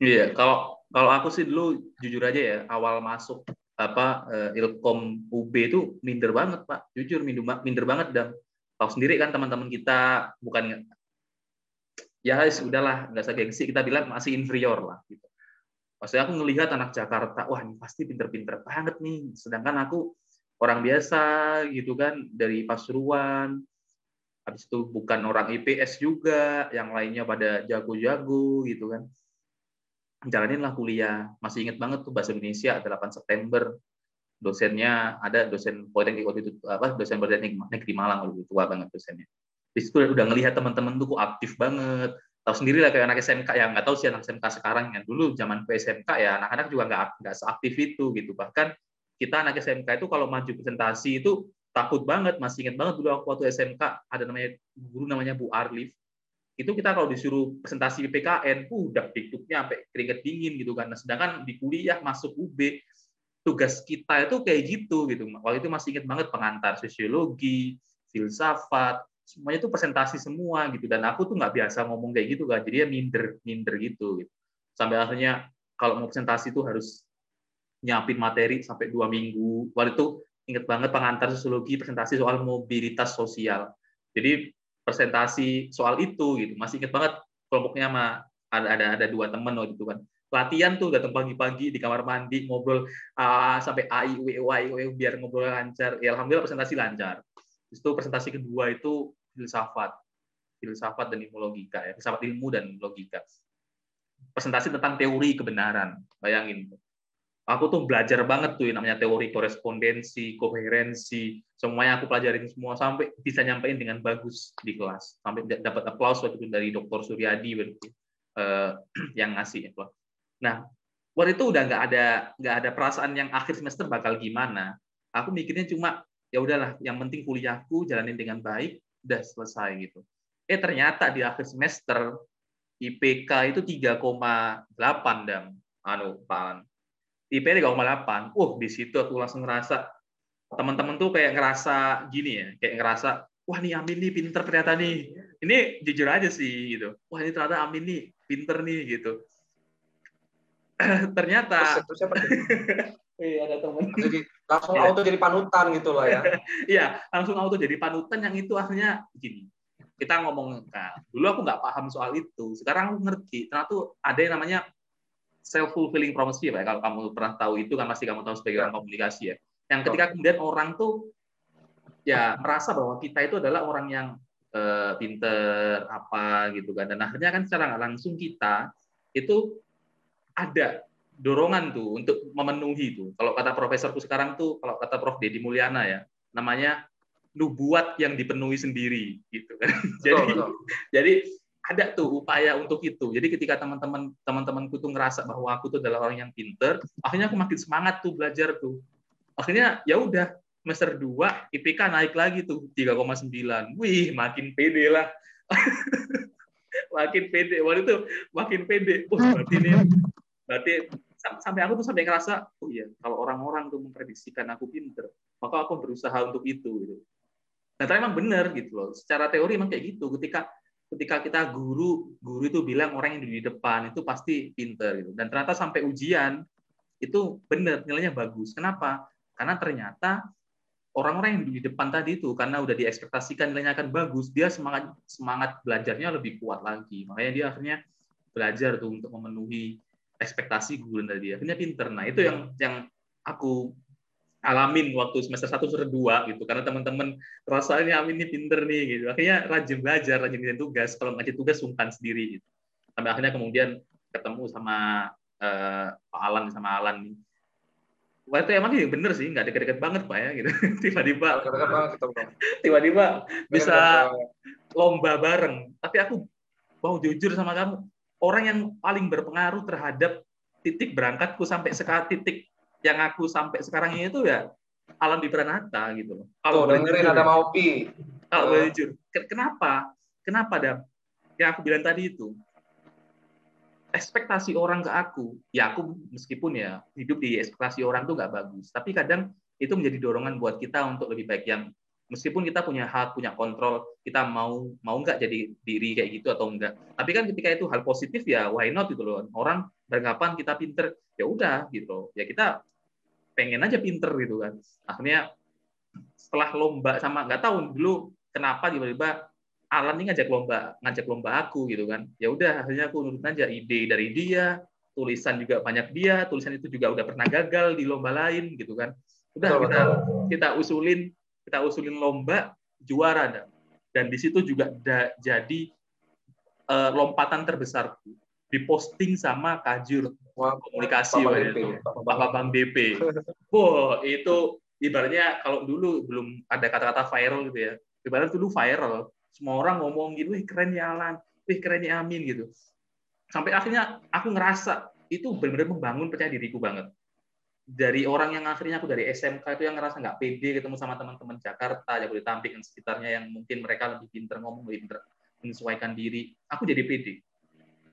Iya, kalau kalau aku sih dulu jujur aja ya, awal masuk apa uh, Ilkom UB itu minder banget pak, jujur minder, minder banget dan tahu sendiri kan teman-teman kita bukan ya sudahlah nggak usah gengsi kita bilang masih inferior lah gitu. Maksudnya aku ngelihat anak Jakarta, wah ini pasti pinter-pinter banget nih. Sedangkan aku orang biasa gitu kan dari Pasuruan, habis itu bukan orang IPS juga, yang lainnya pada jago-jago gitu kan. Jalanin lah kuliah, masih inget banget tuh bahasa Indonesia 8 September, dosennya ada dosen politeknik waktu itu apa dosen politeknik negeri Malang lebih tua banget dosennya. Di situ udah ngelihat teman-teman tuh kok aktif banget, tahu sendiri lah kayak anak SMK yang nggak tahu sih anak SMK sekarang yang dulu zaman ke SMK ya anak-anak juga nggak nggak seaktif itu gitu. Bahkan kita anak SMK itu kalau maju presentasi itu takut banget masih ingat banget dulu waktu SMK ada namanya guru namanya Bu Arlif itu kita kalau disuruh presentasi PKN uh, udah diktuknya sampai keringet dingin gitu kan. Nah, sedangkan di kuliah masuk UB tugas kita itu kayak gitu gitu. Waktu itu masih ingat banget pengantar sosiologi filsafat semuanya itu presentasi semua gitu. Dan aku tuh nggak biasa ngomong kayak gitu kan jadi ya minder minder gitu, gitu. sampai akhirnya kalau mau presentasi itu harus nyiapin materi sampai dua minggu. Waktu itu inget banget pengantar sosiologi presentasi soal mobilitas sosial. Jadi presentasi soal itu gitu. Masih inget banget kelompoknya sama ada ada ada dua teman waktu itu kan. Latihan tuh datang pagi-pagi di kamar mandi ngobrol uh, sampai a i u e e biar ngobrol lancar. Ya alhamdulillah presentasi lancar. Itu presentasi kedua itu filsafat, filsafat dan ilmu logika ya, filsafat ilmu dan logika. Presentasi tentang teori kebenaran, bayangin. Aku tuh belajar banget tuh namanya teori korespondensi, koherensi, semuanya aku pelajarin semua sampai bisa nyampein dengan bagus di kelas, sampai dapat aplaus waktu itu dari Dr. Suryadi uh, yang ngasih itu. Nah, waktu itu udah nggak ada nggak ada perasaan yang akhir semester bakal gimana. Aku mikirnya cuma ya udahlah, yang penting kuliahku jalanin dengan baik, udah selesai gitu. Eh ternyata di akhir semester IPK itu 3,8 dan anu Pak. IP 3,8. Uh, di situ aku langsung ngerasa teman-teman tuh kayak ngerasa gini ya, kayak ngerasa wah nih Amin nih pinter ternyata nih. Ini jujur aja sih gitu. Wah ini ternyata Amin nih pinter nih gitu. ternyata terus, terus Iya, ada teman. Jadi langsung ya. auto jadi panutan gitu lah ya. Iya, langsung auto jadi panutan yang itu akhirnya gini. Kita ngomong, nah, dulu aku nggak paham soal itu. Sekarang aku ngerti. Ternyata tuh ada yang namanya self fulfilling prophecy ya, kalau kamu pernah tahu itu kan pasti kamu tahu sebagai orang komunikasi ya. Yang ketika kemudian orang tuh ya merasa bahwa kita itu adalah orang yang uh, pinter apa gitu kan. Dan akhirnya kan secara nggak langsung kita itu ada dorongan tuh untuk memenuhi itu. Kalau kata profesorku sekarang tuh, kalau kata Prof. Dedi Mulyana ya, namanya nubuat yang dipenuhi sendiri gitu kan. jadi betul. jadi ada tuh upaya untuk itu. Jadi ketika teman-teman teman-temanku tuh ngerasa bahwa aku tuh adalah orang yang pinter, akhirnya aku makin semangat tuh belajar tuh. Akhirnya ya udah semester 2 IPK naik lagi tuh 3,9. Wih, makin pede lah. makin pede. Waktu itu makin pede. Wah, berarti ini berarti sampai aku tuh sampai ngerasa oh iya kalau orang-orang tuh memprediksikan aku pinter maka aku berusaha untuk itu gitu. Nah, tapi emang benar gitu loh. Secara teori emang kayak gitu. Ketika ketika kita guru guru itu bilang orang yang di depan itu pasti pinter gitu. Dan ternyata sampai ujian itu benar nilainya bagus. Kenapa? Karena ternyata orang-orang yang di depan tadi itu karena udah diekspektasikan nilainya akan bagus, dia semangat semangat belajarnya lebih kuat lagi. Makanya dia akhirnya belajar tuh untuk memenuhi ekspektasi guru tadi akhirnya pinter nah itu yang yang aku alamin waktu semester satu semester dua gitu. Karena teman-teman rasanya Amin ini pinter nih gitu. Akhirnya rajin belajar rajin bikin tugas. Kalau ngaji tugas sungkan sendiri gitu. Sampai akhirnya kemudian ketemu sama uh, Pak Alan sama Alan nih. Wah itu emang bener sih, nggak deket-deket banget pak ya gitu. Tiba-tiba, tiba-tiba bisa lomba bareng. Tapi aku mau jujur sama kamu, orang yang paling berpengaruh terhadap titik berangkatku sampai sekarang titik yang aku sampai sekarang ini itu ya Alam di Pranata gitu loh. Kalau dengerin ada Maupi. Kalau boleh jujur, kenapa? Kenapa dam? Yang aku bilang tadi itu ekspektasi orang ke aku, ya aku meskipun ya hidup di ekspektasi orang tuh nggak bagus, tapi kadang itu menjadi dorongan buat kita untuk lebih baik yang meskipun kita punya hak punya kontrol kita mau mau nggak jadi diri kayak gitu atau enggak tapi kan ketika itu hal positif ya why not gitu loh. Orang beranggapan kita pinter ya udah gitu loh. Ya kita pengen aja pinter gitu kan. Akhirnya setelah lomba sama nggak tahu dulu kenapa tiba-tiba Alan ini ngajak lomba ngajak lomba aku gitu kan. Ya udah akhirnya aku nurut aja ide dari dia tulisan juga banyak dia tulisan itu juga udah pernah gagal di lomba lain gitu kan. Udah kita kita usulin kita usulin lomba juara dan dan di situ juga da, jadi uh, lompatan terbesar diposting sama Kajur Wah, komunikasi Bapak Bang BP. Wow, itu ibaratnya kalau dulu belum ada kata-kata viral gitu ya. Ibaratnya dulu viral, semua orang ngomong gitu, wih keren ya Alan, wih keren ya Amin gitu. Sampai akhirnya aku ngerasa itu benar-benar membangun percaya diriku banget dari orang yang akhirnya aku dari SMK itu yang ngerasa nggak pede ketemu sama teman-teman Jakarta, Jabodetabek dan sekitarnya yang mungkin mereka lebih pinter ngomong, lebih pinter menyesuaikan diri, aku jadi pede.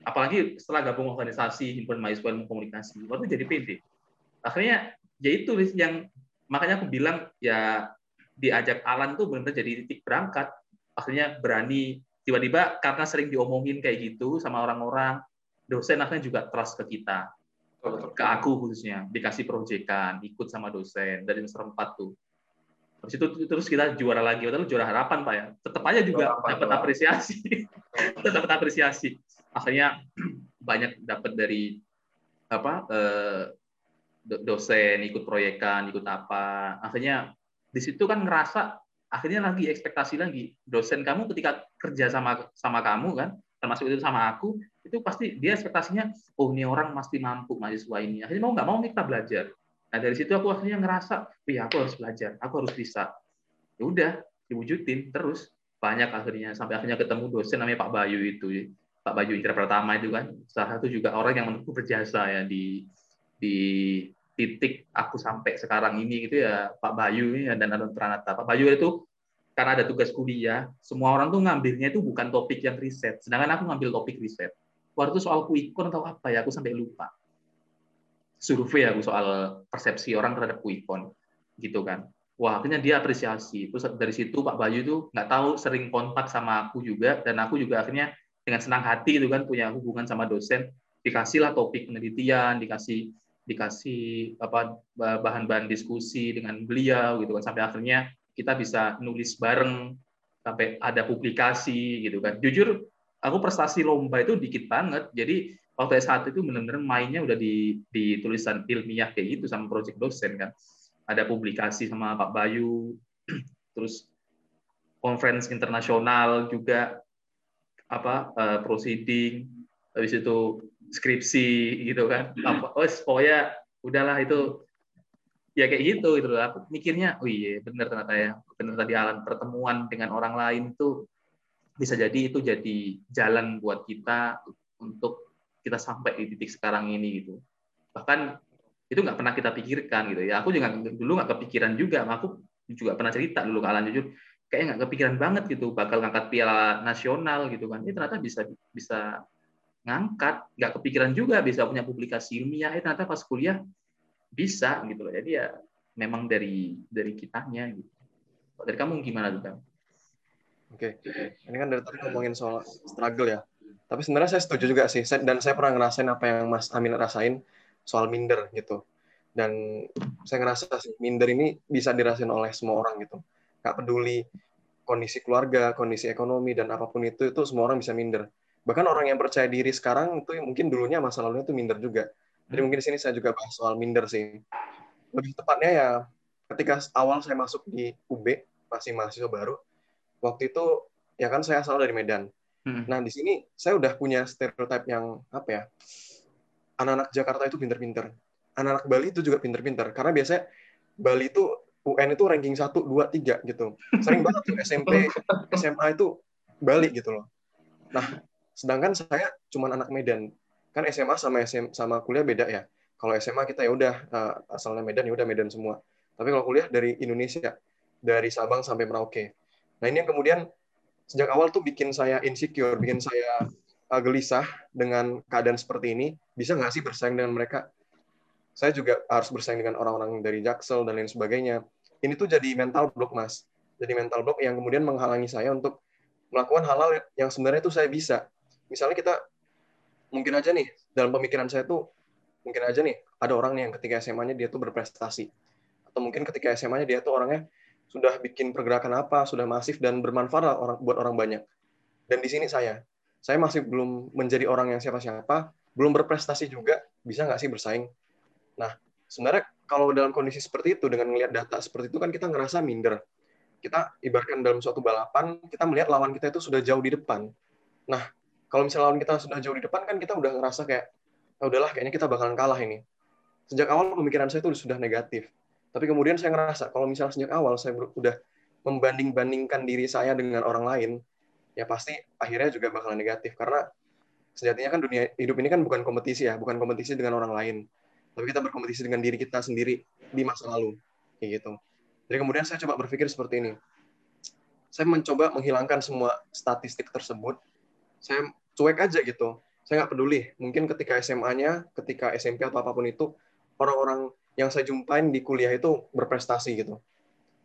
Apalagi setelah gabung organisasi himpunan mahasiswa ilmu komunikasi, waktu jadi pede. Akhirnya ya itu yang makanya aku bilang ya diajak Alan tuh benar-benar jadi titik berangkat. Akhirnya berani tiba-tiba karena sering diomongin kayak gitu sama orang-orang, dosen akhirnya juga trust ke kita ke aku khususnya dikasih proyekan ikut sama dosen dari semester 4 tuh Habis itu terus kita juara lagi, padahal juara harapan Pak ya. Tetap aja juga dapat apresiasi. tetap dapat apresiasi. Akhirnya banyak dapat dari apa eh, dosen ikut proyekan, ikut apa. Akhirnya di situ kan ngerasa akhirnya lagi ekspektasi lagi. Dosen kamu ketika kerja sama sama kamu kan, termasuk itu sama aku, itu pasti dia ekspektasinya oh ini orang pasti mampu mahasiswa ini. Akhirnya mau nggak mau kita belajar. Nah dari situ aku akhirnya ngerasa iya aku harus belajar aku harus bisa. Ya udah diwujudin terus. Banyak akhirnya sampai akhirnya ketemu dosen namanya Pak Bayu itu. Pak Bayu Indra Pertama itu kan. Salah satu juga orang yang menurutku berjasa ya di di titik aku sampai sekarang ini gitu ya Pak Bayu ya, dan Anand Pranata. Pak Bayu itu karena ada tugas kuliah, semua orang tuh ngambilnya itu bukan topik yang riset, sedangkan aku ngambil topik riset. Waktu itu soal kuikon atau apa ya aku sampai lupa. Survei aku soal persepsi orang terhadap kuikon gitu kan. Wah akhirnya dia apresiasi. Terus dari situ Pak Bayu tuh nggak tahu sering kontak sama aku juga. Dan aku juga akhirnya dengan senang hati itu kan punya hubungan sama dosen. Dikasihlah topik penelitian dikasih dikasih apa bahan-bahan diskusi dengan beliau gitu kan. Sampai akhirnya kita bisa nulis bareng sampai ada publikasi gitu kan jujur aku prestasi lomba itu dikit banget. Jadi waktu S1 itu benar-benar mainnya udah di, di tulisan ilmiah kayak gitu sama project dosen kan. Ada publikasi sama Pak Bayu, terus conference internasional juga apa uh, proceeding, habis itu skripsi gitu kan. Apa, oh, pokoknya udahlah itu ya kayak gitu gitu loh. Aku mikirnya, oh iya benar ternyata ya, benar tadi alam pertemuan dengan orang lain tuh bisa jadi itu jadi jalan buat kita untuk kita sampai di titik sekarang ini gitu. Bahkan itu nggak pernah kita pikirkan gitu ya. Aku juga dulu nggak kepikiran juga aku juga pernah cerita dulu ke Alan jujur kayak nggak kepikiran banget gitu bakal ngangkat piala nasional gitu kan. Ini ternyata bisa bisa ngangkat. Nggak kepikiran juga bisa punya publikasi ilmiah. Ini ternyata pas kuliah bisa gitu loh jadi ya memang dari dari kitanya gitu dari kamu gimana tuh kan Oke, ini kan dari tadi ngomongin soal struggle ya. Tapi sebenarnya saya setuju juga sih, dan saya pernah ngerasain apa yang Mas Amin rasain soal minder gitu. Dan saya ngerasa sih minder ini bisa dirasain oleh semua orang gitu. Gak peduli kondisi keluarga, kondisi ekonomi, dan apa pun itu, itu semua orang bisa minder. Bahkan orang yang percaya diri sekarang itu mungkin dulunya masa lalunya itu minder juga. Jadi mungkin di sini saya juga bahas soal minder sih. Lebih tepatnya ya ketika awal saya masuk di UB, masih mahasiswa baru, waktu itu ya kan saya asal dari Medan. Hmm. Nah di sini saya udah punya stereotip yang apa ya? Anak-anak Jakarta itu pinter-pinter. Anak-anak Bali itu juga pinter-pinter. Karena biasanya Bali itu UN itu ranking 1, 2, 3 gitu. Sering banget tuh SMP, SMA itu Bali gitu loh. Nah, sedangkan saya cuma anak Medan. Kan SMA sama SM, sama kuliah beda ya. Kalau SMA kita ya udah uh, asalnya Medan ya udah Medan semua. Tapi kalau kuliah dari Indonesia, dari Sabang sampai Merauke. Nah ini yang kemudian sejak awal tuh bikin saya insecure, bikin saya uh, gelisah dengan keadaan seperti ini. Bisa nggak sih bersaing dengan mereka? Saya juga harus bersaing dengan orang-orang dari Jaksel dan lain sebagainya. Ini tuh jadi mental block, Mas. jadi mental block yang kemudian menghalangi saya untuk melakukan hal-hal yang sebenarnya itu saya bisa misalnya kita mungkin aja nih dalam pemikiran saya tuh mungkin aja nih ada orang nih yang ketika SMA-nya dia tuh berprestasi. Atau mungkin ketika SMA-nya dia tuh orangnya sudah bikin pergerakan apa sudah masif dan bermanfaat orang buat orang banyak. Dan di sini saya saya masih belum menjadi orang yang siapa-siapa belum berprestasi juga bisa nggak sih bersaing? Nah sebenarnya kalau dalam kondisi seperti itu dengan melihat data seperti itu kan kita ngerasa minder. Kita ibaratkan dalam suatu balapan kita melihat lawan kita itu sudah jauh di depan. Nah kalau misalnya lawan kita sudah jauh di depan kan kita udah ngerasa kayak oh, udahlah kayaknya kita bakalan kalah ini sejak awal pemikiran saya itu sudah negatif tapi kemudian saya ngerasa kalau misalnya sejak awal saya udah membanding-bandingkan diri saya dengan orang lain, ya pasti akhirnya juga bakalan negatif karena sejatinya kan dunia hidup ini kan bukan kompetisi ya, bukan kompetisi dengan orang lain, tapi kita berkompetisi dengan diri kita sendiri di masa lalu, kayak gitu. Jadi kemudian saya coba berpikir seperti ini. Saya mencoba menghilangkan semua statistik tersebut. Saya cuek aja gitu. Saya nggak peduli. Mungkin ketika SMA-nya, ketika SMP atau apa pun itu, orang-orang yang saya jumpain di kuliah itu berprestasi gitu.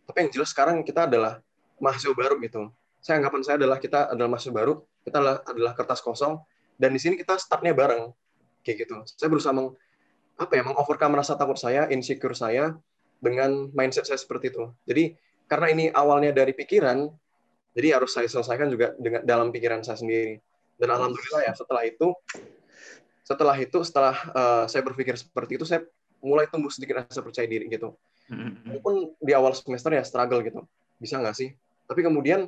Tapi yang jelas sekarang kita adalah mahasiswa baru gitu. Saya anggapan saya adalah kita adalah mahasiswa baru, kita adalah, adalah kertas kosong, dan di sini kita startnya bareng kayak gitu. Saya berusaha meng, apa ya mengovercome rasa takut saya, insecure saya dengan mindset saya seperti itu. Jadi karena ini awalnya dari pikiran, jadi harus saya selesaikan juga dengan dalam pikiran saya sendiri. Dan alhamdulillah ya setelah itu, setelah itu setelah uh, saya berpikir seperti itu, saya mulai tumbuh sedikit rasa percaya diri gitu. Mm-hmm. Walaupun di awal semester ya struggle gitu, bisa nggak sih? Tapi kemudian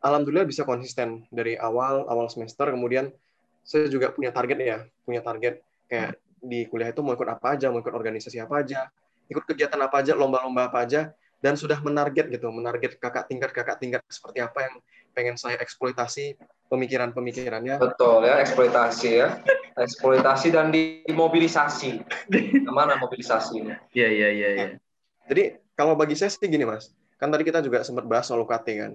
alhamdulillah bisa konsisten dari awal awal semester. Kemudian saya juga punya target ya, punya target kayak di kuliah itu mau ikut apa aja, mau ikut organisasi apa aja, ikut kegiatan apa aja, lomba-lomba apa aja, dan sudah menarget gitu, menarget kakak tingkat kakak tingkat seperti apa yang pengen saya eksploitasi pemikiran-pemikirannya. Betul ya, eksploitasi ya. Eksploitasi dan dimobilisasi. Ke mana mobilisasi ini? Iya, iya, iya. Ya. Jadi kalau bagi saya sih gini mas, kan tadi kita juga sempat bahas soal UKT kan.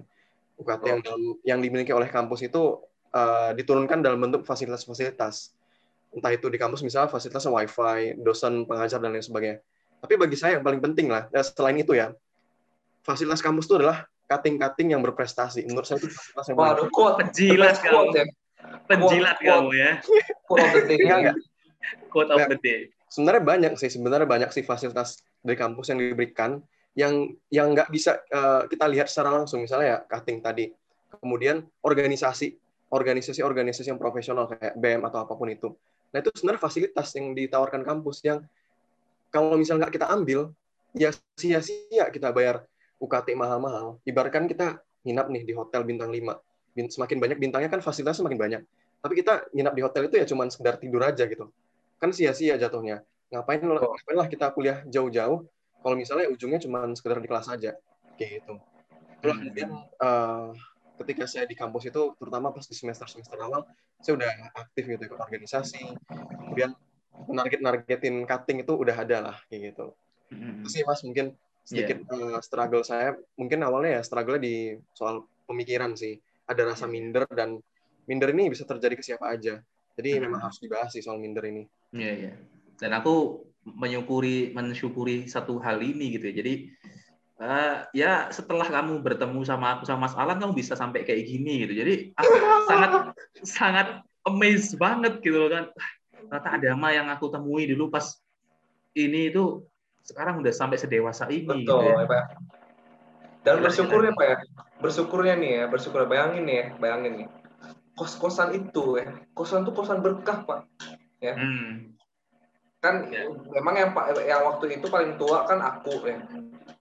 UKT oh. yang yang dimiliki oleh kampus itu uh, diturunkan dalam bentuk fasilitas-fasilitas. Entah itu di kampus misalnya fasilitas wifi, dosen, pengajar, dan lain sebagainya. Tapi bagi saya yang paling penting lah, ya selain itu ya, fasilitas kampus itu adalah cutting-cutting yang berprestasi. Menurut saya itu fasilitas yang Waduh, quote penjilat kamu. Ya. Penjilat kamu ya. Quote of the day. Enggak, Quote of the day. Sebenarnya banyak sih, sebenarnya banyak sih fasilitas dari kampus yang diberikan yang yang nggak bisa uh, kita lihat secara langsung. Misalnya ya cutting tadi. Kemudian organisasi organisasi-organisasi yang profesional kayak BM atau apa pun itu. Nah itu sebenarnya fasilitas yang ditawarkan kampus yang kalau misalnya nggak kita ambil, ya sia-sia kita bayar UKT mahal-mahal, ibaratkan kita nginap nih di hotel bintang 5. Semakin banyak bintangnya kan fasilitasnya semakin banyak. Tapi kita nginap di hotel itu ya cuma sekedar tidur aja gitu. Kan sia-sia jatuhnya. Ngapain, oh. ngapain lah kita kuliah jauh-jauh kalau misalnya ujungnya cuma sekedar di kelas aja. Kayak gitu. Terus hmm. kemudian uh, ketika saya di kampus itu, terutama pas di semester-semester awal, saya udah aktif gitu ikut organisasi. Kemudian narget-nargetin cutting itu udah ada lah kayak gitu. Hmm. Itu sih mas mungkin sedikit yeah. uh, struggle saya mungkin awalnya ya struggle di soal pemikiran sih ada rasa iya. minder dan minder ini bisa terjadi ke siapa aja jadi hmm. memang harus dibahas sih soal minder ini iya yeah, iya yeah. dan aku menyukuri mensyukuri satu hal ini gitu ya jadi uh, ya setelah kamu bertemu sama aku sama Mas Alan kamu bisa sampai kayak gini gitu jadi aku sangat sangat amazed banget gitu loh kan ternyata ada ama yang aku temui dulu pas ini itu sekarang udah sampai sedewasa ini. Gitu Betul, gitu ya. Pak. Dan bersyukurnya Pak ya, bersyukurnya nih ya, bersyukur bayangin nih ya, bayangin nih. Kos-kosan itu ya, kosan itu kosan berkah Pak. Ya. Hmm. Kan ya. memang yang Pak yang waktu itu paling tua kan aku ya,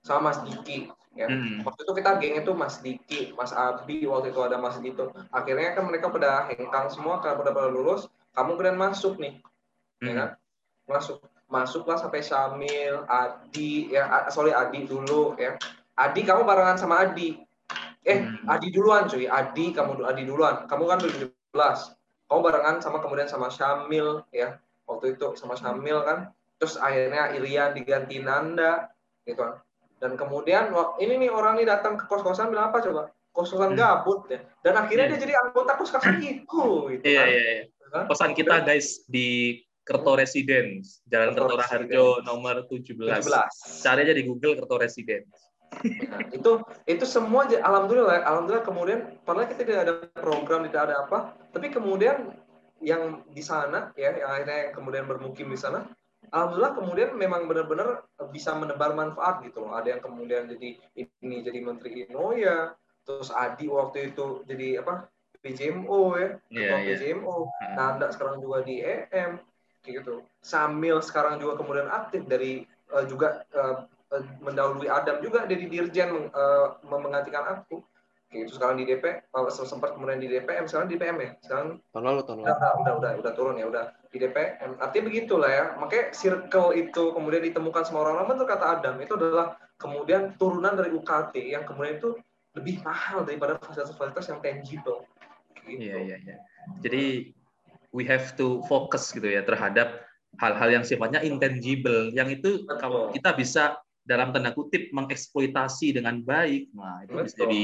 sama Mas Diki. Ya. Hmm. Waktu itu kita geng itu Mas Diki, Mas Abi, waktu itu ada Mas Dito. Akhirnya kan mereka pada hengkang semua, karena pada pada lulus, kamu kemudian masuk nih, ya hmm. ya kan? Masuk masuklah sampai Syamil, Adi, ya sorry Adi dulu ya. Adi kamu barengan sama Adi. Eh, hmm. Adi duluan cuy. Adi kamu Adi duluan. Kamu kan 17. Kamu barengan sama kemudian sama Syamil ya. Waktu itu sama Syamil kan. Terus akhirnya Irian diganti Nanda gitu kan. Dan kemudian ini nih orang ini datang ke kos-kosan bilang apa coba? Kos-kosan hmm. gabut ya. Dan akhirnya hmm. dia jadi anggota kos-kosan itu gitu iya, kan. Iya, iya. Kosan kita guys di Kerto Residence, Jalan Kerto Raharjo nomor 17. 17. Cari aja di Google Kerto Residence. Nah, itu itu semua alhamdulillah alhamdulillah kemudian padahal kita tidak ada program tidak ada apa tapi kemudian yang di sana ya yang akhirnya yang kemudian bermukim di sana alhamdulillah kemudian memang benar-benar bisa menebar manfaat gitu loh ada yang kemudian jadi ini jadi menteri Inoya terus Adi waktu itu jadi apa PJMO ya ketua yeah, yeah. PJMO Nanda sekarang juga di EM gitu. Samil sekarang juga kemudian aktif dari uh, juga uh, mendahului Adam juga dari dirjen uh, menggantikan aku. Kayak gitu sekarang di DP sempat kemudian di DPM sekarang di PM ya? Sekarang? Tahun lalu tahun lalu. Udah, udah udah udah turun ya udah di DPM artinya begitulah ya. Makanya circle itu kemudian ditemukan sama orang lama tuh kata Adam itu adalah kemudian turunan dari UKT yang kemudian itu lebih mahal daripada fasilitas-fasilitas yang tangible. Gitu. iya iya iya. Jadi we have to focus gitu ya terhadap hal-hal yang sifatnya intangible yang itu Betul. kalau kita bisa dalam tanda kutip mengeksploitasi dengan baik, nah itu Betul. bisa jadi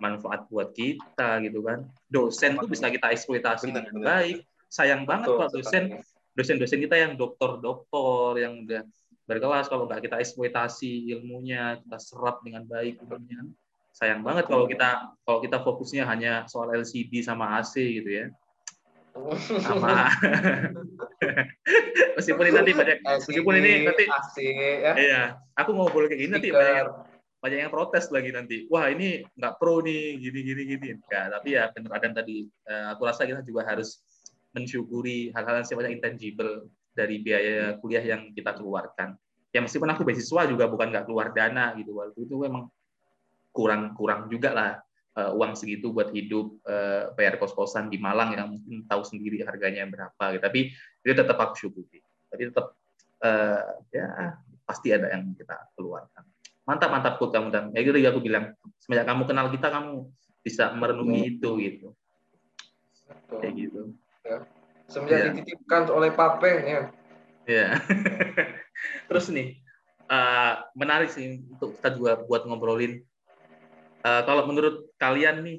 manfaat buat kita gitu kan. Dosen tuh bisa kita eksploitasi benar, dengan benar. baik. Sayang banget Pak dosen dosen-dosen kita yang doktor-doktor yang udah berkelas kalau nggak kita eksploitasi ilmunya, kita serap dengan baik ilmunya. Sayang banget kalau kita kalau kita fokusnya hanya soal LCD sama AC gitu ya sama. Meskipun ini nanti banyak meskipun ini nanti ya. iya aku mau boleh kayak gini nanti banyak yang, banyak yang protes lagi nanti. Wah ini nggak pro nih gini gini gini. Ya tapi ya benar ada tadi eh, aku rasa kita juga harus mensyukuri hal-hal yang sifatnya intangible dari biaya kuliah yang kita keluarkan. Ya meskipun aku beasiswa juga bukan nggak keluar dana gitu. Waktu itu memang kurang kurang juga lah uh, uang segitu buat hidup uh, bayar kos-kosan di Malang yang mungkin tahu sendiri harganya berapa gitu. Tapi itu tetap aku syukuri. Tapi tetap uh, ya pasti ada yang kita keluarkan. Mantap mantap kok kamu dan ya gitu aku bilang semenjak kamu kenal kita kamu bisa merenungi hmm. itu gitu. Betul. Kayak gitu. Ya. Semenjak ya. dititipkan oleh Pape ya. Ya. Terus nih uh, menarik sih untuk kita juga buat ngobrolin uh, kalau menurut kalian nih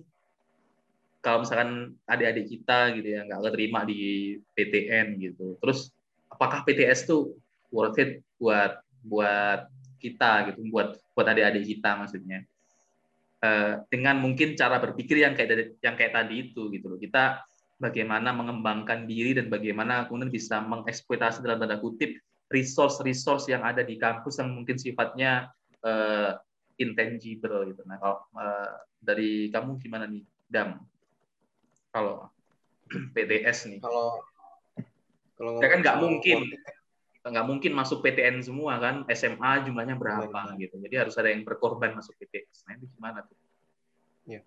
kalau misalkan adik-adik kita gitu ya nggak keterima di PTN gitu terus apakah PTS tuh worth it buat buat kita gitu buat buat adik-adik kita maksudnya? Uh, dengan mungkin cara berpikir yang kayak yang kayak tadi itu gitu loh. Kita bagaimana mengembangkan diri dan bagaimana kemudian bisa mengeksploitasi dalam tanda kutip resource-resource yang ada di kampus yang mungkin sifatnya uh, intangible gitu. Nah, kalau uh, dari kamu gimana nih, Dam? Kalau PTS nih. Kalau kalau ya kan nggak mungkin nggak mungkin masuk PTN semua kan SMA jumlahnya berapa Benar. gitu jadi harus ada yang berkorban masuk PTS nah itu gimana tuh ya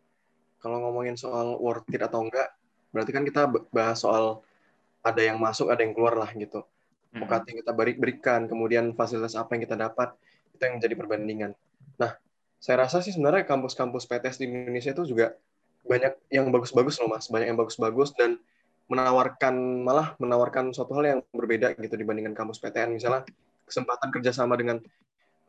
kalau ngomongin soal worth it atau enggak berarti kan kita bahas soal ada yang masuk ada yang keluar lah gitu. UKT yang kita berikan kemudian fasilitas apa yang kita dapat itu yang menjadi perbandingan Nah, saya rasa sih sebenarnya kampus-kampus PTS di Indonesia itu juga banyak yang bagus-bagus loh mas, banyak yang bagus-bagus dan menawarkan malah menawarkan suatu hal yang berbeda gitu dibandingkan kampus PTN misalnya kesempatan kerjasama dengan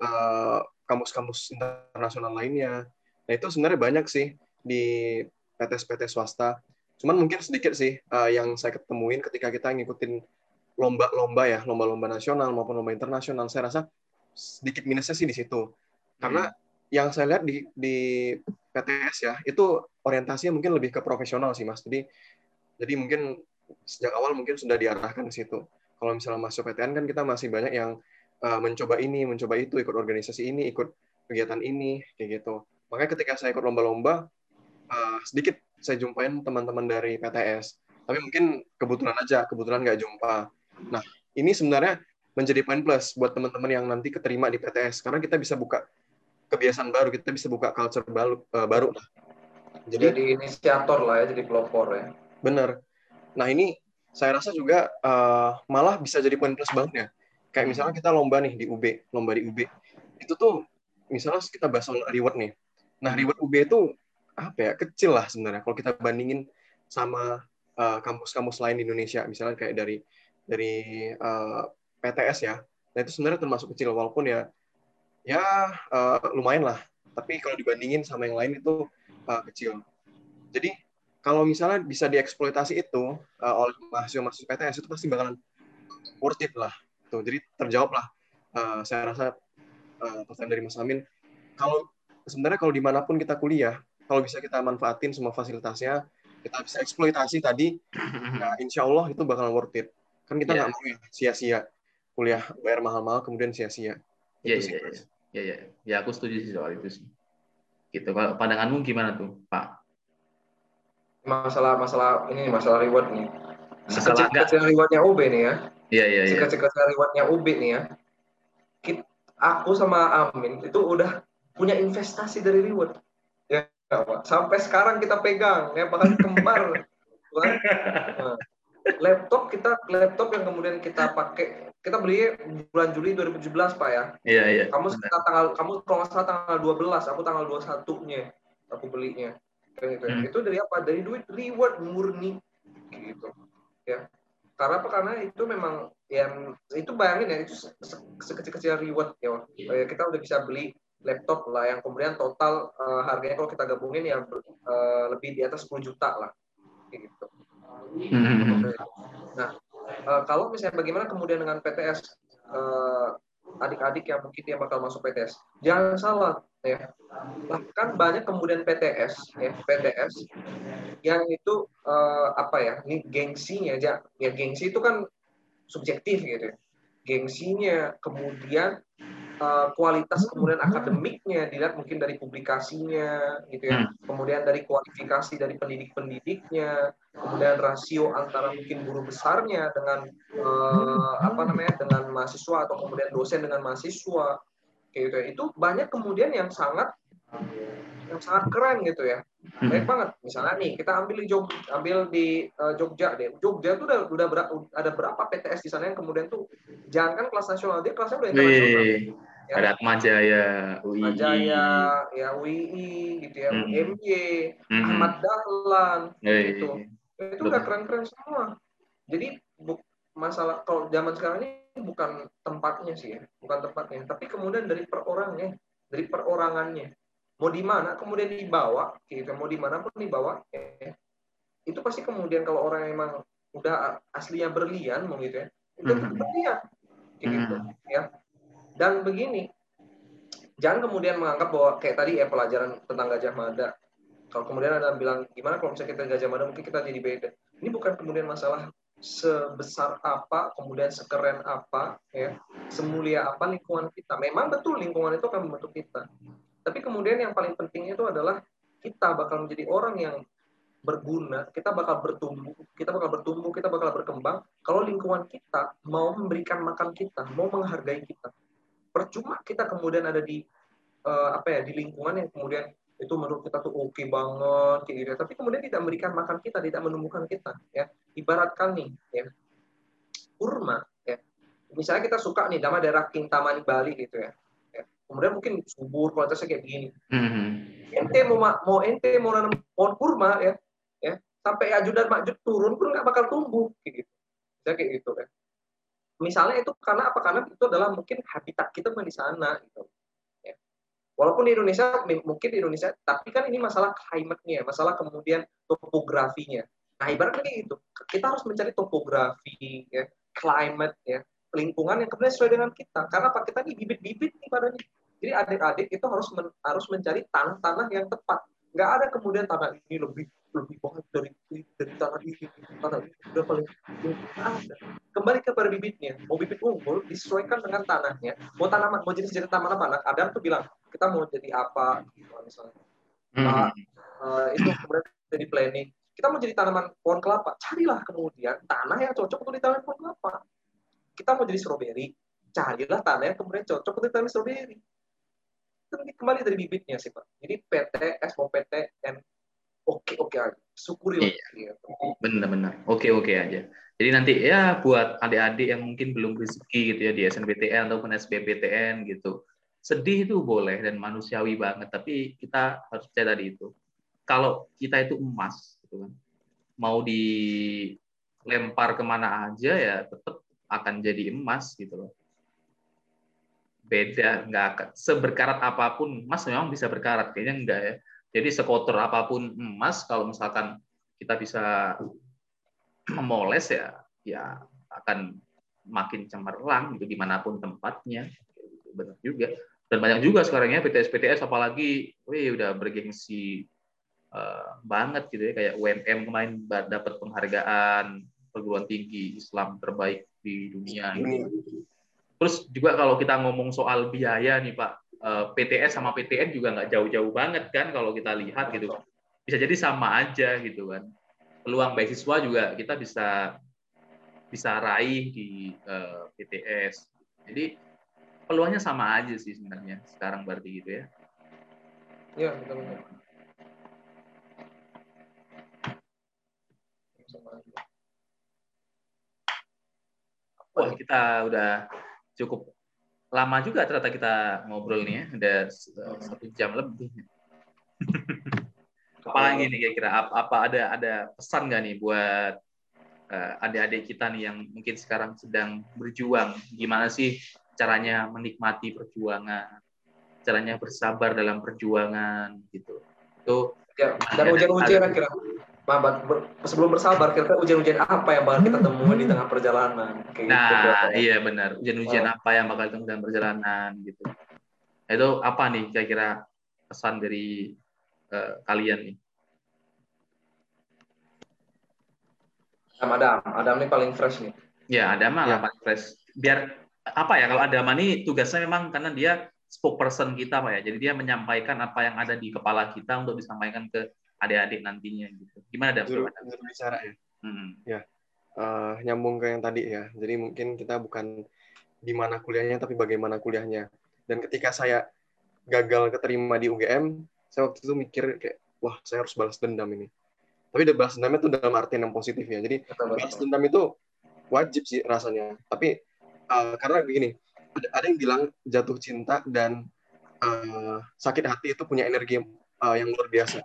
eh, kampus-kampus internasional lainnya. Nah itu sebenarnya banyak sih di PTS-PTS swasta. Cuman mungkin sedikit sih uh, yang saya ketemuin ketika kita ngikutin lomba-lomba ya, lomba-lomba nasional maupun lomba internasional. Saya rasa sedikit minusnya sih di situ karena hmm. yang saya lihat di di PTS ya, itu orientasinya mungkin lebih ke profesional sih, Mas. Jadi jadi mungkin sejak awal mungkin sudah diarahkan ke situ. Kalau misalnya masuk PTN kan kita masih banyak yang uh, mencoba ini, mencoba itu, ikut organisasi ini, ikut kegiatan ini, kayak gitu. Makanya ketika saya ikut lomba-lomba, uh, sedikit saya jumpain teman-teman dari PTS. Tapi mungkin kebetulan aja, kebetulan nggak jumpa. Nah, ini sebenarnya menjadi poin plus buat teman-teman yang nanti keterima di PTS. Karena kita bisa buka kebiasaan baru kita bisa buka culture baru uh, baru lah. Jadi, jadi inisiator lah ya jadi pelopor ya. Bener. Nah ini saya rasa juga uh, malah bisa jadi poin plus banget ya. Kayak misalnya kita lomba nih di UB lomba di UB itu tuh misalnya kita bahas soal reward nih. Nah reward UB itu apa ya? Kecil lah sebenarnya. Kalau kita bandingin sama eh, kampus-kampus uh, lain di Indonesia misalnya kayak dari dari uh, PTS ya. Nah itu sebenarnya termasuk kecil. Walaupun ya ya uh, lumayan lah. Tapi kalau dibandingin sama yang lain itu uh, kecil. Jadi kalau misalnya bisa dieksploitasi itu uh, oleh mahasiswa-mahasiswa PTS itu pasti bakalan worth it lah. Tuh, jadi terjawab lah. Uh, saya rasa uh, pertanyaan dari Mas Amin kalau sebenarnya kalau di mana pun kita kuliah, kalau bisa kita manfaatin semua fasilitasnya, kita bisa eksploitasi tadi, ya insya Allah itu bakal worth it. Kan kita nggak yeah. mau ya sia-sia kuliah bayar mahal-mahal kemudian sia-sia. Iya, iya, iya. Ya, ya. ya, aku setuju sih soal itu sih. Gitu. Kalau pandanganmu gimana tuh, Pak? Masalah masalah ini masalah reward nih. Masalah kecil rewardnya UB nih ya. Iya, iya, iya. Kecil rewardnya UB nih ya. Kita, aku sama Amin itu udah punya investasi dari reward. Ya, Pak. Sampai sekarang kita pegang ya bahkan kembar. nah, laptop kita laptop yang kemudian kita pakai kita beli bulan Juli 2017 Pak ya. Iya iya. Kamu sekitar tanggal kamu kalau nggak salah tanggal 12, aku tanggal 21-nya aku belinya. Gitu. Hmm. Itu dari apa? Dari duit reward murni gitu. Ya. Karena apa? Karena itu memang yang itu bayangin ya itu sekecil-kecil reward ya. Yeah. Kita udah bisa beli laptop lah yang kemudian total uh, harganya kalau kita gabungin ya uh, lebih di atas 10 juta lah. Gitu. Hmm. Nah, uh, kalau misalnya bagaimana kemudian dengan PTS eh, adik-adik yang mungkin dia bakal masuk PTS, jangan salah ya. Bahkan banyak kemudian PTS ya, PTS yang itu uh, apa ya? Ini gengsinya aja. Ya gengsi itu kan subjektif gitu ya. Gengsinya kemudian uh, kualitas kemudian akademiknya dilihat mungkin dari publikasinya gitu ya. Hmm. kemudian dari kualifikasi dari pendidik-pendidiknya kemudian rasio antara mungkin guru besarnya dengan uh, apa namanya dengan mahasiswa atau kemudian dosen dengan mahasiswa kayak gitu ya. Itu banyak kemudian yang sangat yang sangat keren gitu ya. Hmm. baik banget. Misalnya nih kita ambil di Jog, ambil di uh, Jogja deh. Jogja tuh udah udah ber, ada berapa PTS di sana yang kemudian tuh jangan kan kelas nasional dia kelasnya udah internasional ya. ada Atmajaya UI Atmajaya ya UI gitu ya hmm. UMY hmm. Ahmad Dahlan Wee. gitu itu udah keren-keren semua jadi bu, masalah kalau zaman sekarang ini bukan tempatnya sih ya bukan tempatnya tapi kemudian dari perorangnya dari perorangannya mau di mana kemudian dibawa gitu mau di mana pun dibawa eh, itu pasti kemudian kalau orang yang emang udah aslinya berlian mau gitu ya itu hmm. berlian gitu hmm. ya dan begini jangan kemudian menganggap bahwa kayak tadi ya pelajaran tentang Gajah Mada kalau kemudian ada yang bilang gimana kalau misalnya kita Gajah Mada mungkin kita jadi beda ini bukan kemudian masalah sebesar apa, kemudian sekeren apa, ya, semulia apa lingkungan kita. Memang betul lingkungan itu akan membentuk kita. Tapi kemudian yang paling penting itu adalah kita bakal menjadi orang yang berguna, kita bakal bertumbuh, kita bakal bertumbuh, kita bakal berkembang kalau lingkungan kita mau memberikan makan kita, mau menghargai kita. Percuma kita kemudian ada di uh, apa ya di lingkungan yang kemudian itu menurut kita tuh oke okay banget kayak gitu, tapi kemudian tidak memberikan makan kita, tidak menumbuhkan kita, ya. Ibaratkan nih, ya, kurma, ya. Misalnya kita suka nih nama daerah Kintamani Bali gitu ya. Kemudian mungkin subur kualitasnya kayak begini. Mm-hmm. ente mau mau ente mau nanam pohon kurma ya. Ya. Sampai ajudan makjud turun pun nggak bakal tumbuh kayak gitu. Ya kayak gitu kan misalnya itu karena apa karena itu adalah mungkin habitat kita di sana gitu ya. walaupun di Indonesia mungkin di Indonesia tapi kan ini masalah climate-nya masalah kemudian topografinya nah ibaratnya gitu kita harus mencari topografi ya climate ya lingkungan yang kemudian sesuai dengan kita. Karena apa? Kita ini bibit-bibit nih padanya. Jadi adik-adik itu harus men, harus mencari tanah-tanah yang tepat. Nggak ada kemudian tanah ini lebih lebih banget dari dari tanah ini, tanah ini udah paling ada. Kembali kepada bibitnya. Mau bibit unggul disesuaikan dengan tanahnya. Mau tanaman, mau jenis-jenis tanaman apa? Adam tuh bilang kita mau jadi apa, misalnya. Hmm. uh, itu kemudian jadi planning. Kita mau jadi tanaman pohon kelapa, carilah kemudian tanah yang cocok untuk ditanam pohon kelapa kita mau jadi stroberi, carilah tanah yang kemudian cocok untuk tanam stroberi. Kembali dari bibitnya sih Pak. Jadi PTS mau PTN oke oke aja, syukuri iya. gitu. Benar-benar, oke oke aja. Jadi nanti ya buat adik-adik yang mungkin belum rezeki gitu ya di SNBTN ataupun SBPTN gitu, sedih itu boleh dan manusiawi banget. Tapi kita harus percaya tadi itu. Kalau kita itu emas, gitu kan, mau dilempar ke mana aja ya tetap akan jadi emas gitu loh. Beda, nggak akan seberkarat apa pun emas memang bisa berkarat, kayaknya enggak ya. Jadi sekotor apa pun emas kalau misalkan kita bisa memoles ya, ya akan makin cemerlang gitu di mana pun tempatnya. Benar juga. dan banyak juga sekarang ya PTS PTS apalagi wih udah bergengsi uh, banget gitu ya kayak UMM kemarin dapat penghargaan perguruan tinggi Islam terbaik di dunia gitu. Terus juga kalau kita ngomong soal biaya nih Pak, PTS sama PTN juga nggak jauh-jauh banget kan kalau kita lihat gitu. Bisa jadi sama aja gitu kan. Peluang beasiswa juga kita bisa bisa raih di uh, eh, PTS. Jadi peluangnya sama aja sih sebenarnya sekarang berarti gitu ya. Iya, betul betul. Wah, kita udah cukup lama juga ternyata kita ngobrol nih ya, udah satu jam lebih. Apalagi nih kira-kira apa, apa ada ada pesan nggak nih buat uh, adik-adik kita nih yang mungkin sekarang sedang berjuang, gimana sih caranya menikmati perjuangan, caranya bersabar dalam perjuangan gitu. Itu ya, dan ujian-ujian kira sebelum bersabar kira-kira ujian-ujian apa yang bakal kita temukan di tengah perjalanan? Kayak nah gitu, iya benar. Ujian-ujian oh. apa yang bakal kita dalam perjalanan gitu. Nah, itu apa nih kira-kira pesan dari uh, kalian nih? Adam Adam. Adam ini paling fresh nih. Ya Adam ya. paling fresh. Biar apa ya kalau ada mani tugasnya memang karena dia spokesperson kita pak ya. Jadi dia menyampaikan apa yang ada di kepala kita untuk disampaikan ke adik-adik nantinya gitu. Gimana ada juru, bicara ya? Hmm. ya uh, nyambung ke yang tadi ya. Jadi mungkin kita bukan di mana kuliahnya tapi bagaimana kuliahnya. Dan ketika saya gagal keterima di UGM saya waktu itu mikir kayak wah saya harus balas dendam ini. Tapi udah balas dendamnya itu dalam artian yang positif ya. Jadi balas dendam itu wajib sih rasanya. Tapi uh, karena begini ada, ada yang bilang jatuh cinta dan uh, sakit hati itu punya energi uh, yang luar biasa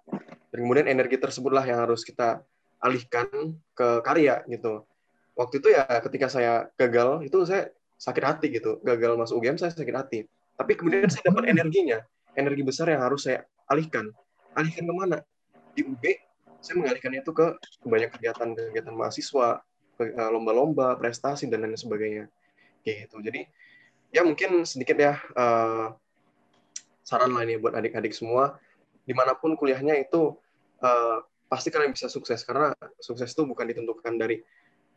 dan kemudian energi tersebutlah yang harus kita alihkan ke karya gitu. Waktu itu ya ketika saya gagal itu saya sakit hati gitu. Gagal masuk UGM saya sakit hati. Tapi kemudian saya dapat energinya. Energi besar yang harus saya alihkan. Alihkan ke mana di UB saya mengalihkannya itu ke banyak kegiatan-kegiatan mahasiswa lomba-lomba prestasi dan lain sebagainya. Gitu. Jadi ya mungkin sedikit ya uh, saran lainnya buat adik-adik semua di mana pun kuliahnya itu uh, pasti kalian bisa sukses. Karena sukses itu bukan ditentukan dari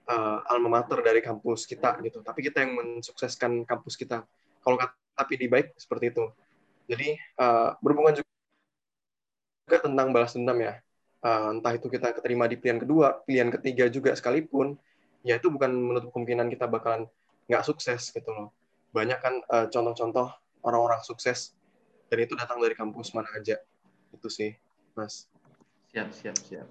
uh, alma mater dari kampus kita gitu. Tapi kita yang mensukseskan kampus kita. Kalau tapi di baik seperti itu. Jadi uh, berhubungan juga tentang balas dendam ya. Uh, entah itu kita keterima di pilihan kedua pilihan ketiga juga sekalipun ya itu bukan menutup kemungkinan kita bakalan nggak sukses gitu loh. Banyak kan uh, contoh-contoh orang-orang sukses dan itu datang dari kampus mana aja. Itu sih, Mas. Siap, siap, siap.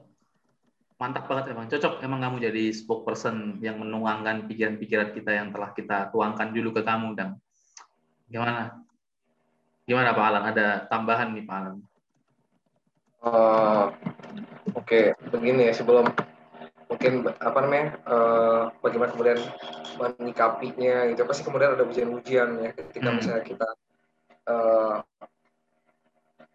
Mantap banget emang. Cocok emang kamu jadi spokesperson yang menuangkan pikiran-pikiran kita yang telah kita tuangkan dulu ke kamu, dan Gimana? Gimana Pak Alan? Ada tambahan nih Pak Alan? Uh, Oke, okay. begini ya sebelum mungkin apa namanya uh, bagaimana kemudian menyikapinya gitu pasti kemudian ada ujian-ujian ya ketika hmm. misalnya kita uh,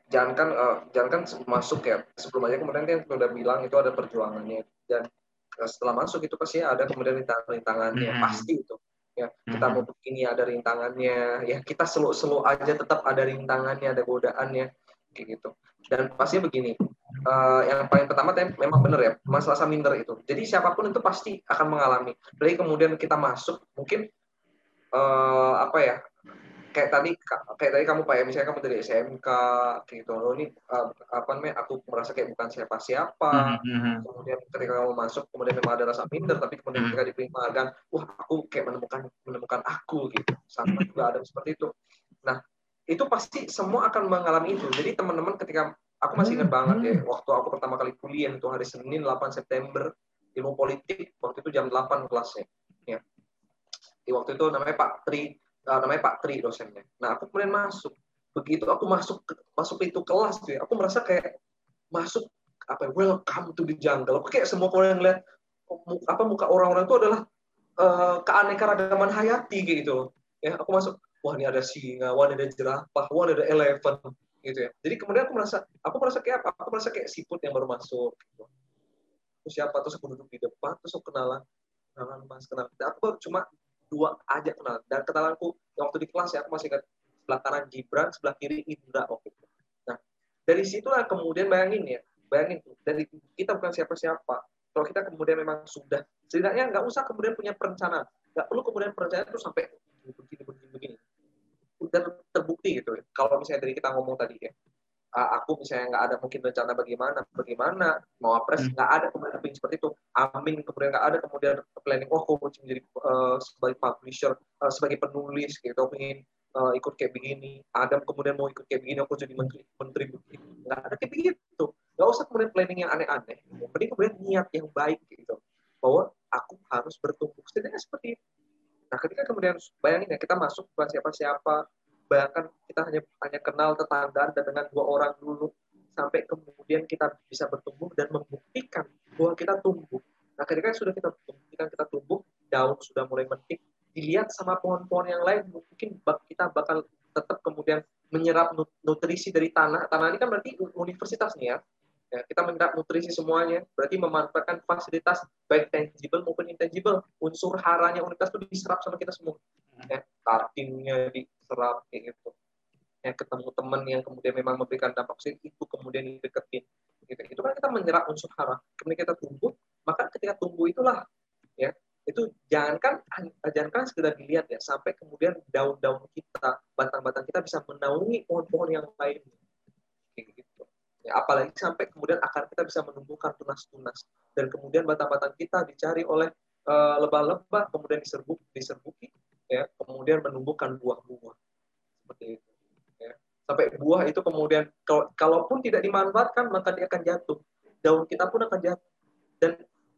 jangan kan uh, jangan kan masuk ya sebelum aja kemudian kan kita udah bilang itu ada perjuangannya dan setelah masuk itu pasti ada kemudian rintangannya hmm. pasti itu ya kita hmm. mau begini ada rintangannya ya kita selu-selu aja tetap ada rintangannya ada godaannya kayak gitu dan pasti begini uh, yang paling pertama memang benar ya masalah saminder itu. Jadi siapa pun itu pasti akan mengalami. Jadi kemudian kita masuk mungkin uh, apa ya kayak tadi kayak tadi kamu pak ya. Misalnya kamu dari SMK gitu. Loh ini uh, apa namanya aku merasa kayak bukan siapa siapa mm-hmm. kemudian ketika kamu masuk kemudian memang ada rasa minder tapi kemudian mm-hmm. ketika diterima kan wah aku kayak menemukan menemukan aku gitu. Sama juga ada seperti itu. Nah itu pasti semua akan mengalami itu. Jadi teman-teman ketika aku masih ingat banget ya hmm. waktu aku pertama kali kuliah itu hari Senin 8 September ilmu politik waktu itu jam 8 kelasnya ya. Di waktu itu namanya Pak Tri uh, namanya Pak Tri dosennya. Nah aku kemudian masuk. Begitu aku masuk masuk itu kelas tuh aku merasa kayak masuk apa ya, welcome to the jungle. Aku kayak semua orang yang lihat apa muka orang-orang itu adalah uh, keanekaragaman hayati gitu. Ya aku masuk wah ini ada singa wah ini ada jerapah wah ini ada elephant gitu ya. Jadi kemudian aku merasa aku merasa kayak apa? Aku merasa kayak siput yang baru masuk gitu. terus siapa? Terus aku duduk di depan terus aku kenalan kenalan mas kenalan aku cuma dua aja kenalan dan kenalanku waktu di kelas ya aku masih ingat sebelah kanan Gibran, sebelah kiri Indra waktu itu. Nah, dari situlah kemudian bayangin ya, bayangin tuh, dari kita bukan siapa-siapa. Kalau kita kemudian memang sudah, setidaknya nggak usah kemudian punya perencanaan. Nggak perlu kemudian perencanaan itu sampai begini, begini, begini. Dan terbukti gitu. Kalau misalnya dari kita ngomong tadi ya, aku misalnya nggak ada mungkin rencana bagaimana bagaimana mau apres hmm. nggak ada kemudian seperti itu. Amin. Kemudian nggak ada kemudian planning oh aku menjadi uh, sebagai publisher uh, sebagai penulis gitu ingin uh, ikut kayak begini. Adam kemudian mau ikut kayak begini aku jadi menteri menteri begini. Nggak ada kayak begitu. Nggak usah kemudian planning yang aneh-aneh. Yang kemudian niat yang baik gitu bahwa aku harus bertumbuh. Setidaknya seperti itu. Nah ketika kemudian bayangin ya kita masuk bukan siapa-siapa bayangkan kita hanya hanya kenal tetangga dan dengan dua orang dulu sampai kemudian kita bisa bertumbuh dan membuktikan bahwa kita tumbuh. Nah, ketika sudah kita buktikan kita tumbuh, daun sudah mulai mentik, dilihat sama pohon-pohon yang lain, mungkin kita bakal tetap kemudian menyerap nutrisi dari tanah. Tanah ini kan berarti universitas nih ya. ya kita menyerap nutrisi semuanya, berarti memanfaatkan fasilitas baik tangible maupun intangible. Unsur haranya universitas itu diserap sama kita semua. Ya, kartingnya diserap kayak gitu. Yang ketemu teman yang kemudian memang memberikan dampak positif itu kemudian dideketin gitu. itu kan kita menyerap unsur hara kemudian kita tumbuh maka ketika tumbuh itulah ya itu jangankan jangankan sekedar dilihat ya sampai kemudian daun-daun kita batang-batang kita bisa menaungi pohon-pohon yang lain. Gitu. Ya apalagi sampai kemudian akar kita bisa menumbuhkan tunas-tunas. Dan kemudian batang-batang kita dicari oleh eh, lebah-lebah kemudian diserbuk diserbuki ya kemudian menumbuhkan buah-buah. Seperti itu ya. sampai buah itu kemudian kalau, kalaupun tidak dimanfaatkan maka dia akan jatuh. Daun kita pun akan jatuh. Dan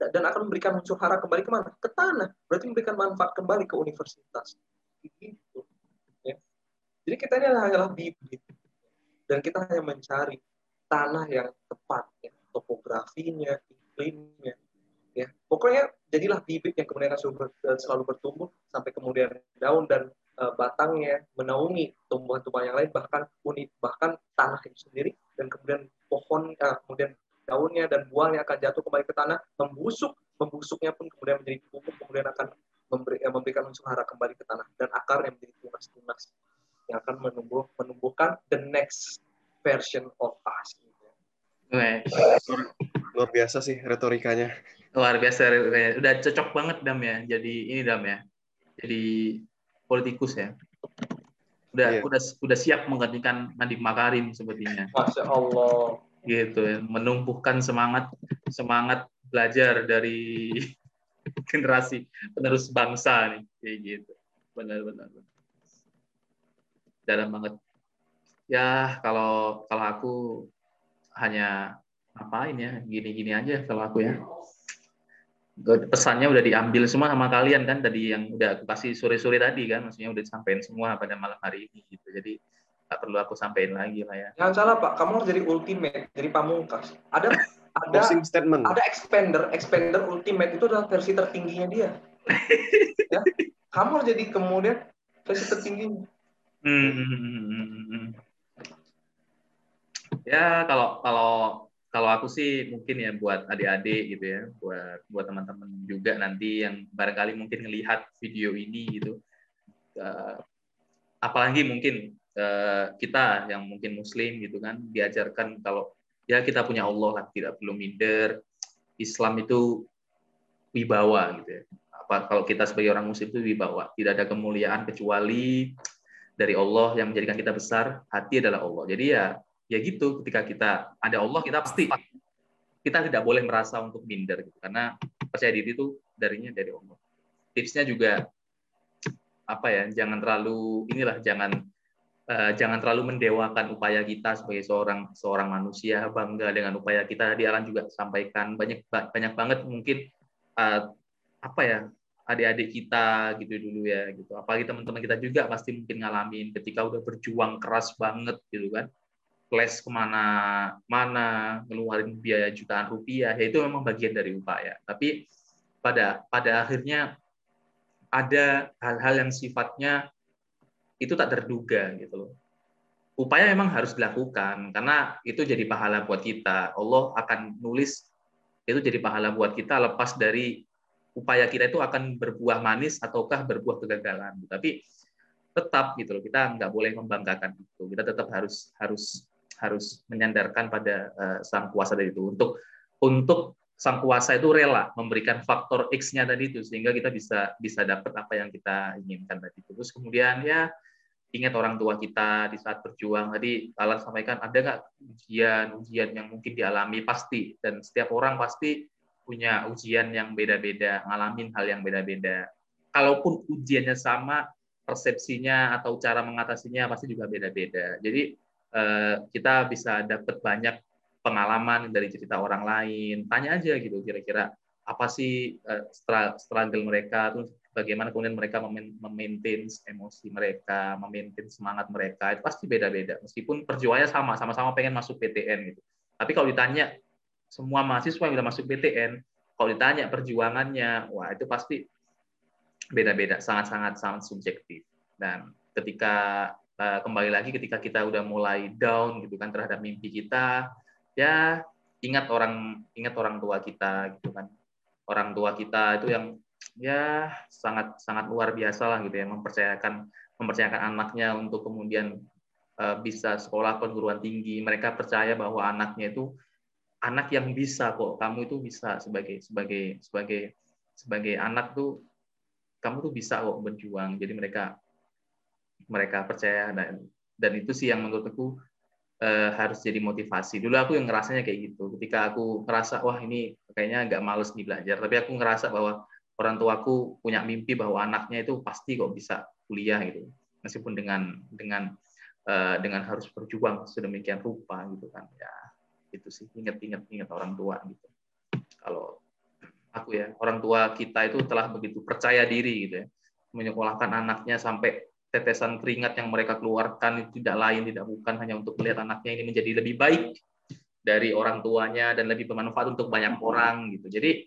dan akan memberikan unsur hara kembali ke mana? Ke tanah. Berarti memberikan manfaat kembali ke universitas. Gitu ya. Jadi kita ini hanyalah bibit. Dan kita hanya mencari tanah yang tepat ya. Topografinya iklimnya ya pokoknya jadilah bibit yang kemudian selalu, selalu bertumbuh sampai kemudian daun dan uh, batangnya menaungi tumbuhan-tumbuhan yang lain bahkan unit bahkan tanah itu sendiri. Dan kemudian pohon uh, kemudian daunnya dan buahnya akan jatuh kembali ke tanah membusuk membusuknya pun kemudian menjadi pupuk kemudian akan memberi, uh, memberikan unsur hara kembali ke tanah dan akarnya menjadi tunas-tunas yang akan menumbuh menumbuhkan the next version of us. Luar biasa sih retorikanya luar biasa udah cocok banget dam ya. Jadi ini dam ya. Jadi politikus ya. Udah yeah. udah udah siap menggantikan Nadiem Makarim sepertinya masya Allah. Gitu ya. Menumbuhkan semangat semangat belajar dari generasi penerus bangsa nih. Kayak gitu. Benar-benar dalam banget. Ya kalau kalau aku hanya ngapain ya? Gini-gini aja kalau aku ya pesannya udah diambil semua sama kalian kan tadi yang udah aku kasih sore-sore tadi kan maksudnya udah disampaikan semua pada malam hari ini gitu. Jadi nggak perlu aku sampaikan lagi lah ya. Jangan salah pak. Kamu harus jadi ultimate jadi pamungkas. Ada ada statement. ada expander expander ultimate itu adalah versi tertingginya dia. Ya. Kamu harus jadi kemudian versi tertingginya. Hmm. hmm, hmm, hmm. Ya kalau kalau kalau aku sih mungkin ya buat adik-adik gitu ya, buat buat teman-teman juga nanti yang barangkali mungkin melihat video ini gitu, uh, apalagi mungkin uh, kita yang mungkin Muslim gitu kan diajarkan kalau ya kita punya Allah lah, tidak perlu minder. Islam itu wibawa gitu ya. Apa kalau kita sebagai orang Muslim itu wibawa, tidak ada kemuliaan kecuali dari Allah yang menjadikan kita besar. Hati adalah Allah. Jadi ya ya gitu ketika kita ada Allah kita pasti kita tidak boleh merasa untuk minder gitu karena percaya diri itu darinya dari Allah. Tipsnya juga apa ya jangan terlalu inilah jangan uh, jangan terlalu mendewakan upaya kita sebagai seorang seorang manusia bangga dengan upaya kita. Di Alan juga sampaikan banyak banyak banget mungkin uh, apa ya adik-adik kita gitu dulu ya gitu. Apalagi teman-teman kita juga pasti mungkin ngalamin ketika udah berjuang keras banget gitu kan les ke mana mana ngeluarin biaya jutaan rupiah ya itu memang bagian dari upaya tapi pada pada akhirnya ada hal-hal yang sifatnya itu tak terduga gitu loh. Upaya memang harus dilakukan karena itu jadi pahala buat kita. Allah akan nulis itu jadi pahala buat kita lepas dari upaya kita itu akan berbuah manis ataukah berbuah kegagalan. Tapi tetap gitu loh kita nggak boleh membanggakan itu. Kita tetap harus harus harus menyandarkan pada uh, sang kuasa dari itu untuk untuk sang kuasa itu rela memberikan faktor X-nya tadi itu sehingga kita bisa bisa dapat apa yang kita inginkan tadi itu. Terus kemudian ya ingat orang tua kita di saat berjuang tadi Alan sampaikan ada nggak ujian-ujian yang mungkin dialami pasti dan setiap orang pasti punya ujian yang beda-beda, ngalamin hal yang beda-beda. Kalaupun ujiannya sama, persepsinya atau cara mengatasinya pasti juga beda-beda. Jadi kita bisa dapat banyak pengalaman dari cerita orang lain. Tanya aja gitu kira-kira apa sih uh, struggle mereka terus bagaimana kemudian mereka memaintain emosi mereka memaintain semangat mereka itu pasti beda-beda. Meskipun perjuangannya sama sama-sama pengen masuk PTN gitu. Tapi kalau ditanya semua mahasiswa yang udah masuk PTN kalau ditanya perjuangannya wah itu pasti beda-beda sangat-sangat sangat subjektif. Dan ketika kembali lagi ketika kita udah mulai down gitu kan terhadap mimpi kita ya ingat orang ingat orang tua kita gitu kan. Orang tua kita itu yang ya sangat sangat luar biasa lah gitu ya mempercayakan mempercayakan anaknya untuk kemudian uh, bisa sekolah perguruan tinggi. Mereka percaya bahwa anaknya itu anak yang bisa kok. Kamu itu bisa sebagai sebagai sebagai sebagai anak tuh kamu tuh bisa kok berjuang. Jadi mereka mereka percaya dan dan itu sih yang menurutku uh, harus jadi motivasi. Dulu aku yang ngerasanya kayak gitu. Ketika aku ngerasa wah ini kayaknya agak males nih belajar, tapi aku ngerasa bahwa orang tuaku punya mimpi bahwa anaknya itu pasti kok bisa kuliah gitu. Meskipun dengan dengan uh, dengan harus berjuang sedemikian rupa gitu kan. Ya, itu sih ingat-ingat ingat orang tua gitu. Kalau aku ya, orang tua kita itu telah begitu percaya diri gitu ya, menyekolahkan anaknya sampai tetesan keringat yang mereka keluarkan itu tidak lain tidak bukan hanya untuk melihat anaknya ini menjadi lebih baik dari orang tuanya dan lebih bermanfaat untuk banyak orang gitu. Jadi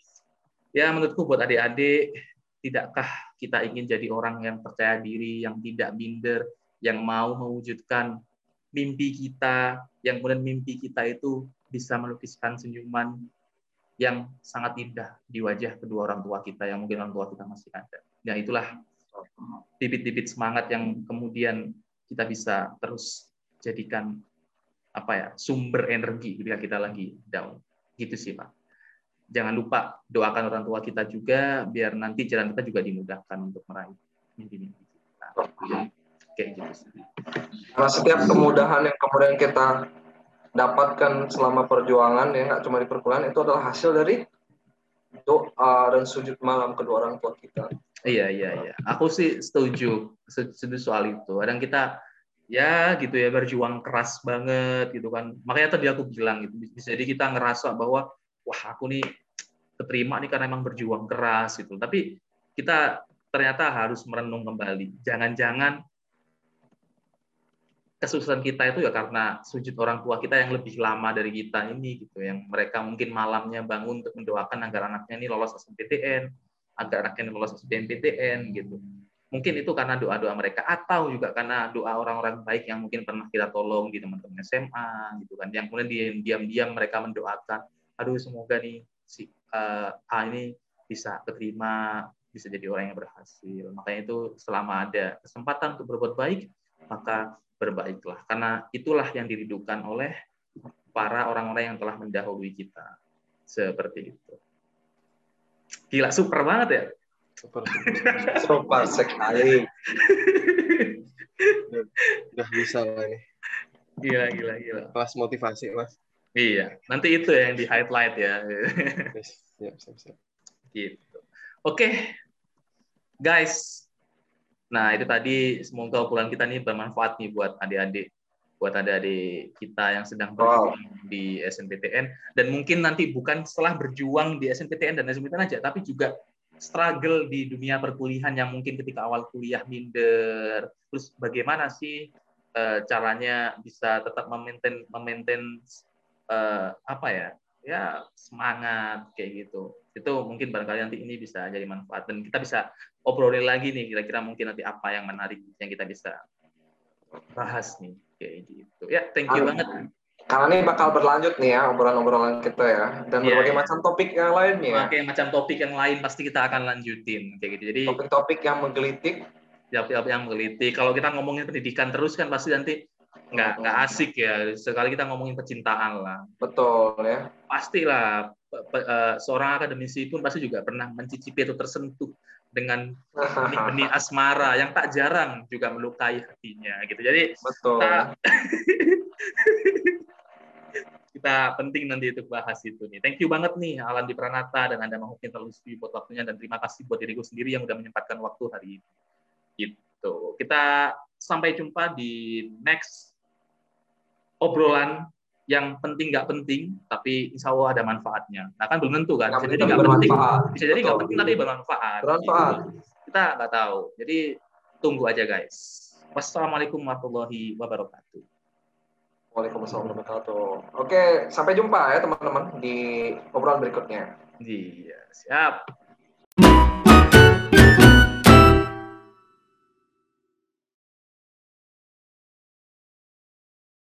ya menurutku buat adik-adik tidakkah kita ingin jadi orang yang percaya diri, yang tidak minder, yang mau mewujudkan mimpi kita, yang kemudian mimpi kita itu bisa melukiskan senyuman yang sangat indah di wajah kedua orang tua kita yang mungkin orang tua kita masih ada. Ya itulah bibit-bibit semangat yang kemudian kita bisa terus jadikan apa ya sumber energi ketika kita lagi down. Gitu sih pak. Jangan lupa doakan orang tua kita juga biar nanti jalan kita juga dimudahkan untuk meraih mimpi-mimpi kita. Kayak gitu sih. Nah, setiap kemudahan yang kemudian kita dapatkan selama perjuangan ya nggak cuma di perkuliahan itu adalah hasil dari doa dan sujud malam kedua orang tua kita Iya iya iya. Aku sih setuju setuju soal itu. Kadang kita ya gitu ya berjuang keras banget gitu kan. Makanya tadi aku bilang gitu. Jadi kita ngerasa bahwa wah aku nih keterima nih karena emang berjuang keras gitu. Tapi kita ternyata harus merenung kembali. Jangan-jangan kesuksesan kita itu ya karena sujud orang tua kita yang lebih lama dari kita ini gitu yang mereka mungkin malamnya bangun untuk mendoakan agar anaknya ini lolos SNMPTN agar anaknya lolos SBMPTN gitu. Mungkin itu karena doa-doa mereka atau juga karena doa orang-orang baik yang mungkin pernah kita tolong di teman-teman SMA gitu kan. Yang kemudian diam-diam mereka mendoakan, aduh semoga nih si uh, A ini bisa keterima, bisa jadi orang yang berhasil. Makanya itu selama ada kesempatan untuk berbuat baik, maka berbaiklah. Karena itulah yang diridukan oleh para orang-orang yang telah mendahului kita. Seperti itu. Gila, super banget ya. Super, super sekali. Udah bisa lah ini. Gila, gila, gila. Kelas motivasi, Mas. Iya, nanti itu yang di highlight ya. Siap, siap, siap. Gitu. Oke, okay. guys. Nah, itu tadi semoga obrolan kita nih bermanfaat nih buat adik-adik buat adik-adik kita yang sedang berjuang wow. di SNPTN dan mungkin nanti bukan setelah berjuang di SNPTN dan SNPTN aja tapi juga struggle di dunia perkuliahan yang mungkin ketika awal kuliah minder. Terus bagaimana sih uh, caranya bisa tetap memaintain memaintain uh, apa ya ya semangat kayak gitu. Itu mungkin barangkali nanti ini bisa jadi manfaat dan kita bisa obrolin lagi nih kira-kira mungkin nanti apa yang menarik yang kita bisa bahas nih kayak gitu. Ya, thank you Amin. banget. Karena ini bakal berlanjut nih ya obrolan-obrolan kita ya dan yeah, berbagai yeah. macam topik yang lainnya. Berbagai macam topik yang lain pasti kita akan lanjutin kayak gitu. Jadi topik-topik yang menggelitik pihak-pihak yang meneliti. Kalau kita ngomongin pendidikan terus kan pasti nanti nggak nggak asik ya. Sekali kita ngomongin percintaan lah. Betul ya. Pastilah eh, seorang akademisi pun pasti juga pernah mencicipi atau tersentuh dengan benih-benih asmara yang tak jarang juga melukai hatinya gitu. Jadi Betul. kita kita penting nanti untuk bahas itu nih. Thank you banget nih Alan di Pranata dan Anda Mahukin terlalu buat waktunya dan terima kasih buat diriku sendiri yang udah menyempatkan waktu hari ini. Gitu. Kita sampai jumpa di next obrolan yang penting nggak penting, tapi insya Allah ada manfaatnya. Nah kan belum tentu kan, bisa jadi nggak penting, bisa jadi nggak penting tapi bermanfaat. Bermanfaat. Gitu. Kita nggak tahu. Jadi tunggu aja guys. Wassalamualaikum warahmatullahi wabarakatuh. Waalaikumsalam warahmatullahi wabarakatuh. Oke, sampai jumpa ya teman-teman di obrolan berikutnya. Iya, siap.